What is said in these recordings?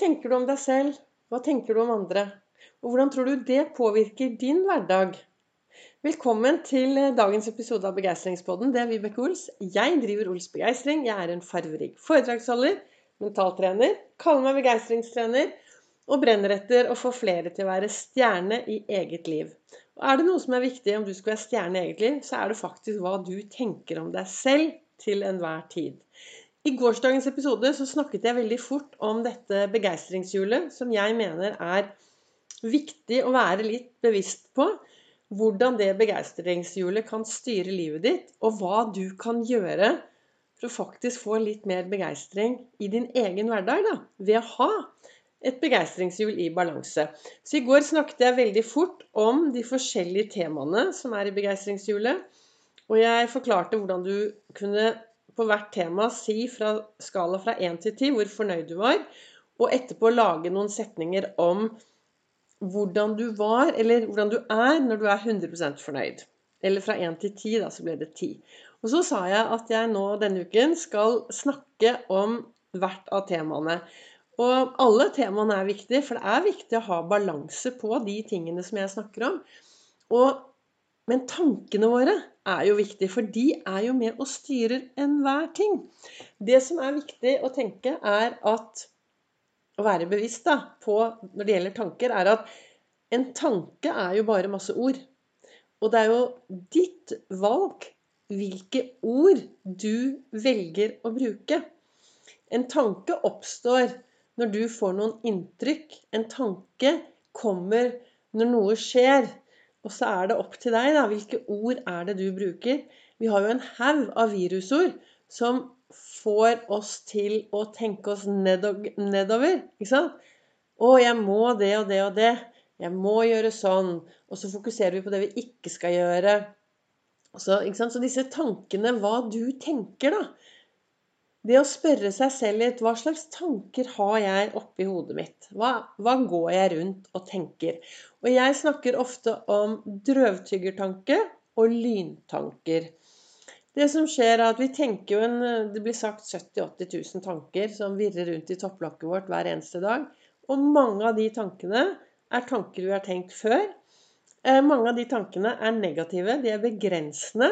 tenker du om deg selv? Hva tenker du om andre? Og hvordan tror du det påvirker din hverdag? Velkommen til dagens episode av Begeistringspodden. Det er Vibeke Ols. Jeg driver Ols Begeistring. Jeg er en farverik foredragsholder, mentaltrener, kaller meg begeistringstrener og brenner etter å få flere til å være stjerne i eget liv. Og er det noe som er viktig om du skal være stjerne i eget liv, så er det faktisk hva du tenker om deg selv til enhver tid. I gårsdagens episode så snakket jeg veldig fort om dette begeistringshjulet, som jeg mener er viktig å være litt bevisst på. Hvordan det begeistringshjulet kan styre livet ditt, og hva du kan gjøre for å faktisk få litt mer begeistring i din egen hverdag da, ved å ha et begeistringshjul i balanse. Så i går snakket jeg veldig fort om de forskjellige temaene som er i begeistringshjulet. Og jeg forklarte hvordan du kunne på hvert tema si fra skala fra 1 til 10 hvor fornøyd du var, og etterpå lage noen setninger om hvordan du var, eller hvordan du er når du er 100% fornøyd. Eller fra 1 til 10, da, så ble det 10. Og så sa jeg at jeg nå denne uken skal snakke om hvert av temaene. Og alle temaene er viktige, for det er viktig å ha balanse på de tingene som jeg snakker om. Og men tankene våre er jo viktig, for de er jo med og styrer enhver ting. Det som er viktig å tenke, er at Å være bevisst da, på når det gjelder tanker, er at en tanke er jo bare masse ord. Og det er jo ditt valg hvilke ord du velger å bruke. En tanke oppstår når du får noen inntrykk. En tanke kommer når noe skjer. Og så er det opp til deg, da. Hvilke ord er det du bruker? Vi har jo en haug av virusord som får oss til å tenke oss nedover. Ikke sant? Å, jeg må det og det og det. Jeg må gjøre sånn. Og så fokuserer vi på det vi ikke skal gjøre. Så, så disse tankene, hva du tenker, da det å spørre seg selv litt Hva slags tanker har jeg oppi hodet mitt? Hva, hva, går jeg rundt og tenker? Og jeg snakker ofte om drøvtyggertanke og lyntanker. Det som skjer er at vi tenker jo en, Det blir sagt 70 000-80 000 tanker som virrer rundt i topplokket vårt hver eneste dag. Og mange av de tankene er tanker vi har tenkt før. Eh, mange av de tankene er negative, de er begrensende.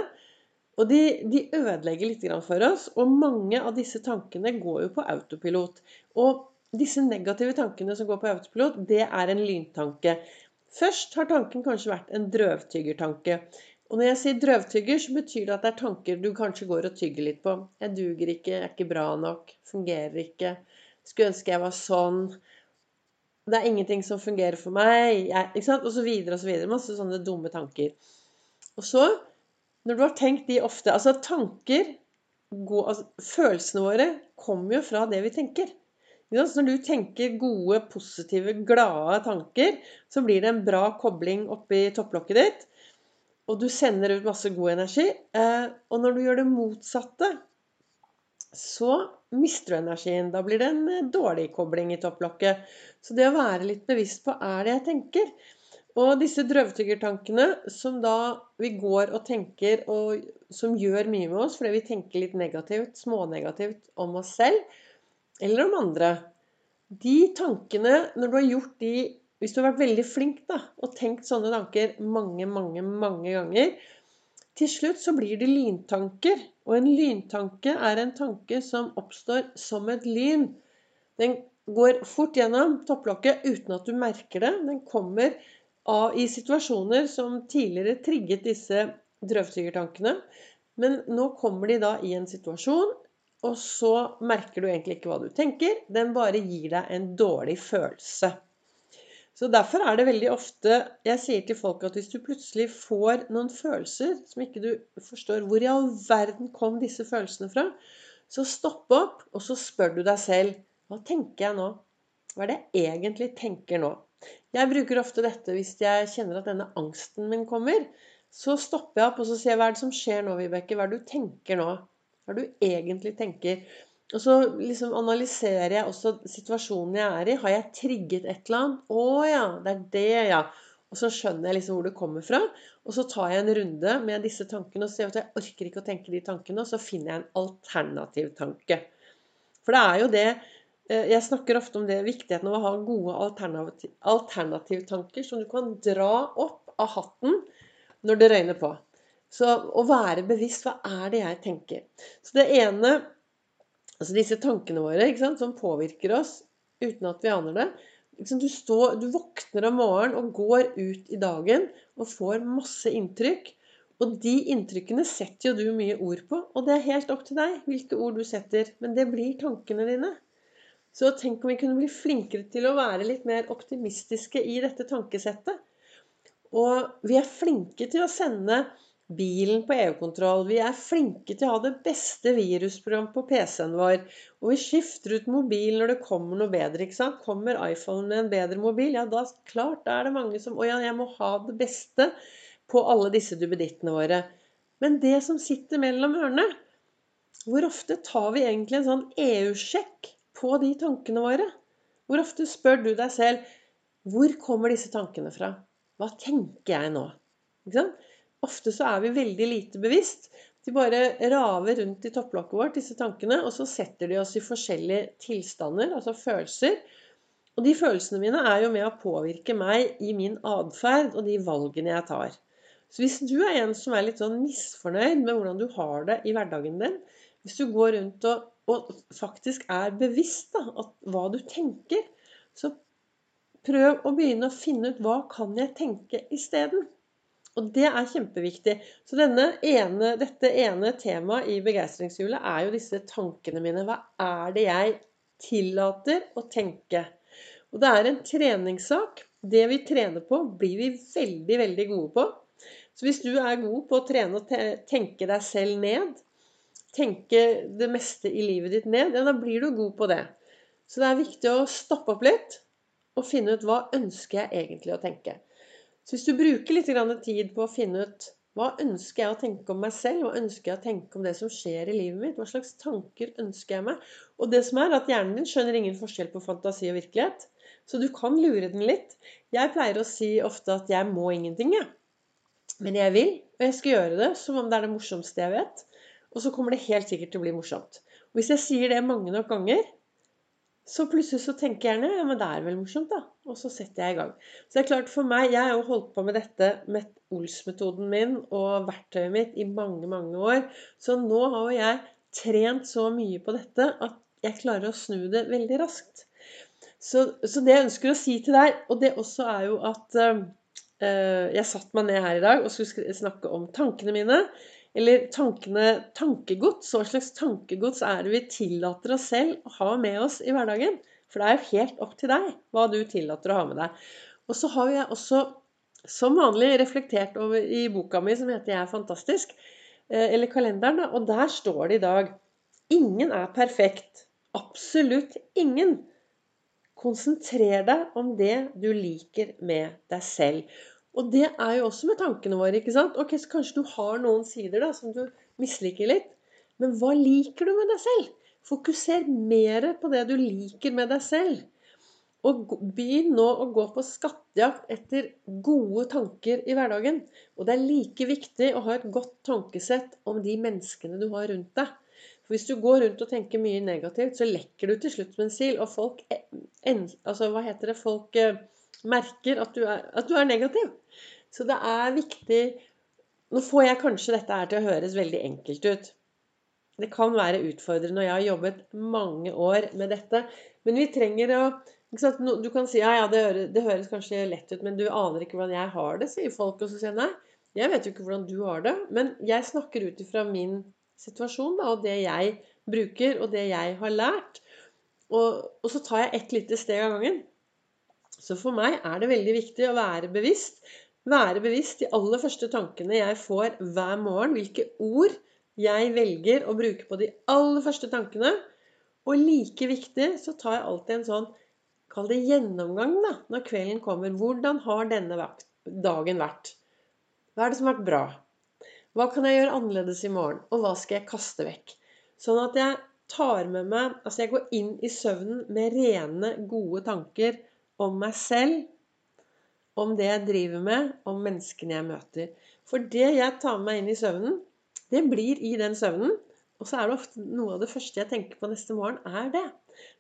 Og de, de ødelegger litt for oss. Og mange av disse tankene går jo på autopilot. Og disse negative tankene som går på autopilot, det er en lyntanke. Først har tanken kanskje vært en drøvtyggertanke. Og når jeg sier drøvtygger, så betyr det at det er tanker du kanskje går og tygger litt på. Jeg duger ikke, jeg er ikke bra nok, fungerer ikke. Skulle ønske jeg var sånn. Det er ingenting som fungerer for meg. Jeg, ikke sant? Og så videre og så videre. Masse sånne dumme tanker. Og så når du har tenkt de ofte Altså tanker gode, altså, Følelsene våre kommer jo fra det vi tenker. Når du tenker gode, positive, glade tanker, så blir det en bra kobling oppi topplokket ditt. Og du sender ut masse god energi. Eh, og når du gjør det motsatte, så mister du energien. Da blir det en eh, dårlig kobling i topplokket. Så det å være litt bevisst på er det jeg tenker. Og disse drøvtyggertankene som da vi går og tenker, og som gjør mye med oss fordi vi tenker litt negativt, smånegativt om oss selv eller om andre De tankene, når du har gjort de Hvis du har vært veldig flink da, og tenkt sånne tanker mange, mange, mange ganger Til slutt så blir det lyntanker. Og en lyntanke er en tanke som oppstår som et lyn. Den går fort gjennom topplokket uten at du merker det. Den kommer i situasjoner som tidligere trigget disse drøvtyggertankene. Men nå kommer de da i en situasjon, og så merker du egentlig ikke hva du tenker. Den bare gir deg en dårlig følelse. Så Derfor er det veldig ofte jeg sier til folk at hvis du plutselig får noen følelser som ikke du forstår Hvor i all verden kom disse følelsene fra? Så stopp opp, og så spør du deg selv Hva tenker jeg nå? Hva er det jeg egentlig tenker nå? Jeg bruker ofte dette hvis jeg kjenner at denne angsten min kommer. Så stopper jeg opp og så sier jeg hva er det som skjer nå, Vibeke? Hva er det du tenker nå? Hva er det du egentlig tenker? Og så liksom analyserer jeg også situasjonen jeg er i. Har jeg trigget et eller annet? Å ja, det er det, ja. Og så skjønner jeg liksom hvor det kommer fra. Og så tar jeg en runde med disse tankene og sier at jeg orker ikke å tenke de tankene. Og så finner jeg en alternativ tanke. For det er jo det jeg snakker ofte om det viktigheten av å ha gode alternativ, alternativtanker som du kan dra opp av hatten når det røyner på. Så å være bevisst hva er det jeg tenker? Så det ene Altså disse tankene våre sant, som påvirker oss uten at vi aner det. Du, står, du våkner om morgenen og går ut i dagen og får masse inntrykk. Og de inntrykkene setter jo du mye ord på. Og det er helt opp til deg hvilke ord du setter. Men det blir tankene dine. Så tenk om vi kunne bli flinkere til å være litt mer optimistiske i dette tankesettet. Og vi er flinke til å sende bilen på EU-kontroll. Vi er flinke til å ha det beste virusprogram på PC-en vår. Og vi skifter ut mobil når det kommer noe bedre. ikke sant? Kommer iPhone med en bedre mobil, ja da klart da er det mange som Å ja, jeg må ha det beste på alle disse duppedittene våre. Men det som sitter mellom ørene Hvor ofte tar vi egentlig en sånn EU-sjekk på de tankene våre? Hvor ofte spør du deg selv hvor kommer disse tankene fra? Hva tenker jeg nå? Ofte så er vi veldig lite bevisst. De bare raver rundt i topplokket vårt, disse tankene, og så setter de oss i forskjellige tilstander, altså følelser. Og de følelsene mine er jo med å påvirke meg i min atferd og de valgene jeg tar. Så hvis du er en som er litt sånn misfornøyd med hvordan du har det i hverdagen din, hvis du går rundt og og faktisk er bevisst da, hva du tenker, så prøv å begynne å finne ut hva kan jeg tenke isteden. Og det er kjempeviktig. Så ene, dette ene temaet i begeistringshjulet er jo disse tankene mine. Hva er det jeg tillater å tenke? Og det er en treningssak. Det vi trener på, blir vi veldig, veldig gode på. Så hvis du er god på å trene og tenke deg selv ned, tenke det meste i livet ditt ned, ja, da blir du god på det. Så det er viktig å stoppe opp litt og finne ut hva ønsker jeg egentlig å tenke. Så hvis du bruker litt tid på å finne ut hva ønsker jeg å tenke om meg selv, hva ønsker jeg å tenke om det som skjer i livet mitt, hva slags tanker ønsker jeg meg Og det som er at hjernen din skjønner ingen forskjell på fantasi og virkelighet. Så du kan lure den litt. Jeg pleier å si ofte at jeg må ingenting, jeg. Men jeg vil, og jeg skal gjøre det som om det er det morsomste jeg vet. Og så kommer det helt sikkert til å bli morsomt. Og hvis jeg sier det mange nok ganger, så plutselig så tenker jeg gjerne ja, men det er vel morsomt, da. Og så setter jeg i gang. Så det er klart for meg, Jeg har jo holdt på med dette med Ols-metoden min og verktøyet mitt i mange, mange år. Så nå har jo jeg trent så mye på dette at jeg klarer å snu det veldig raskt. Så, så det jeg ønsker å si til deg, og det også er jo at øh, jeg satte meg ned her i dag og skulle snakke om tankene mine. Eller tankene, tankegods. Hva slags tankegods er det vi tillater oss selv å ha med oss i hverdagen? For det er jo helt opp til deg hva du tillater å ha med deg. Og så har jeg også som vanlig reflektert over i boka mi som heter 'Jeg er fantastisk', eh, eller kalenderen, da, og der står det i dag Ingen er perfekt. Absolutt ingen. Konsentrer deg om det du liker med deg selv. Og det er jo også med tankene våre. ikke sant? Ok, Så kanskje du har noen sider da, som du misliker litt. Men hva liker du med deg selv? Fokuser mer på det du liker med deg selv. Og begynn nå å gå på skattejakt etter gode tanker i hverdagen. Og det er like viktig å ha et godt tankesett om de menneskene du har rundt deg. For hvis du går rundt og tenker mye negativt, så lekker du til slutt med en sil. Og folk altså, hva heter det, folk eh, merker at du, er, at du er negativ. Så det er viktig Nå får jeg kanskje dette her til å høres veldig enkelt ut. Det kan være utfordrende, og jeg har jobbet mange år med dette. Men vi trenger å Du kan si ja, ja, det høres, det høres, kanskje lett ut, men du aner ikke hvordan jeg har det, sier folk. Og så sier jeg nei, jeg vet jo ikke hvordan du har det. Men jeg snakker ut ifra min situasjon da, og det jeg bruker, og det jeg har lært. Og, og så tar jeg ett lite steg av gangen. Så for meg er det veldig viktig å være bevisst. Være bevisst de aller første tankene jeg får hver morgen. Hvilke ord jeg velger å bruke på de aller første tankene. Og like viktig så tar jeg alltid en sånn Kall det gjennomgang da, når kvelden kommer. Hvordan har denne dagen vært? Hva er det som har vært bra? Hva kan jeg gjøre annerledes i morgen? Og hva skal jeg kaste vekk? Sånn at jeg tar med meg Altså jeg går inn i søvnen med rene, gode tanker om meg selv, om det jeg driver med, om menneskene jeg møter. For det jeg tar med meg inn i søvnen, det blir i den søvnen. Og så er det ofte noe av det første jeg tenker på neste morgen, er det.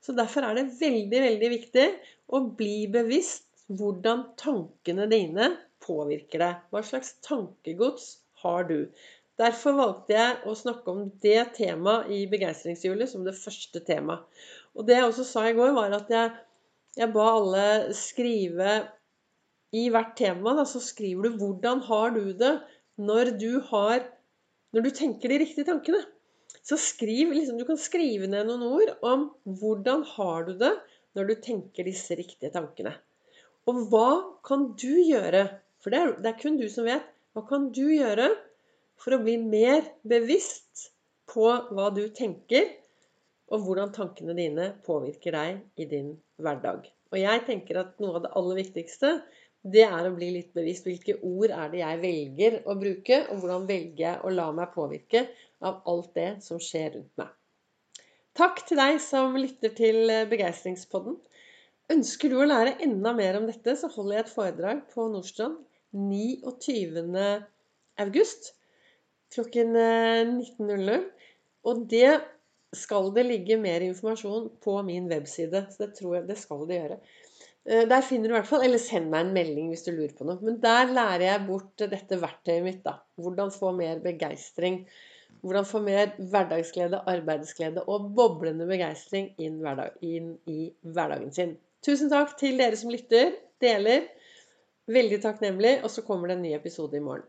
Så derfor er det veldig, veldig viktig å bli bevisst hvordan tankene dine påvirker deg. Hva slags tankegods har du? Derfor valgte jeg å snakke om det temaet i begeistringshjulet som det første temaet. Og det jeg også sa i går, var at jeg, jeg ba alle skrive i hvert tema, da, så skriver du 'Hvordan har du det når du, har, når du tenker de riktige tankene?' Så skriv, liksom, Du kan skrive ned noen ord om hvordan har du det når du tenker disse riktige tankene. Og hva kan du gjøre? For det er, det er kun du som vet. Hva kan du gjøre for å bli mer bevisst på hva du tenker, og hvordan tankene dine påvirker deg i din hverdag? Og jeg tenker at noe av det aller viktigste det er å bli litt bevisst. Hvilke ord er det jeg velger å bruke, og hvordan velger jeg å la meg påvirke av alt det som skjer rundt meg. Takk til deg som lytter til Begeistringspodden. Ønsker du å lære enda mer om dette, så holder jeg et foredrag på Nordstrand 29. august klokken 19.00. Og det skal det ligge mer informasjon på min webside. Så det tror jeg det skal det gjøre. Eh, der finner du i hvert fall Eller send meg en melding hvis du lurer på noe. Men der lærer jeg bort dette verktøyet mitt. da. Hvordan få mer begeistring. Hvordan få mer hverdagsglede, arbeidsglede og boblende begeistring inn, inn i hverdagen sin. Tusen takk til dere som lytter, deler. Veldig takknemlig. Og så kommer det en ny episode i morgen.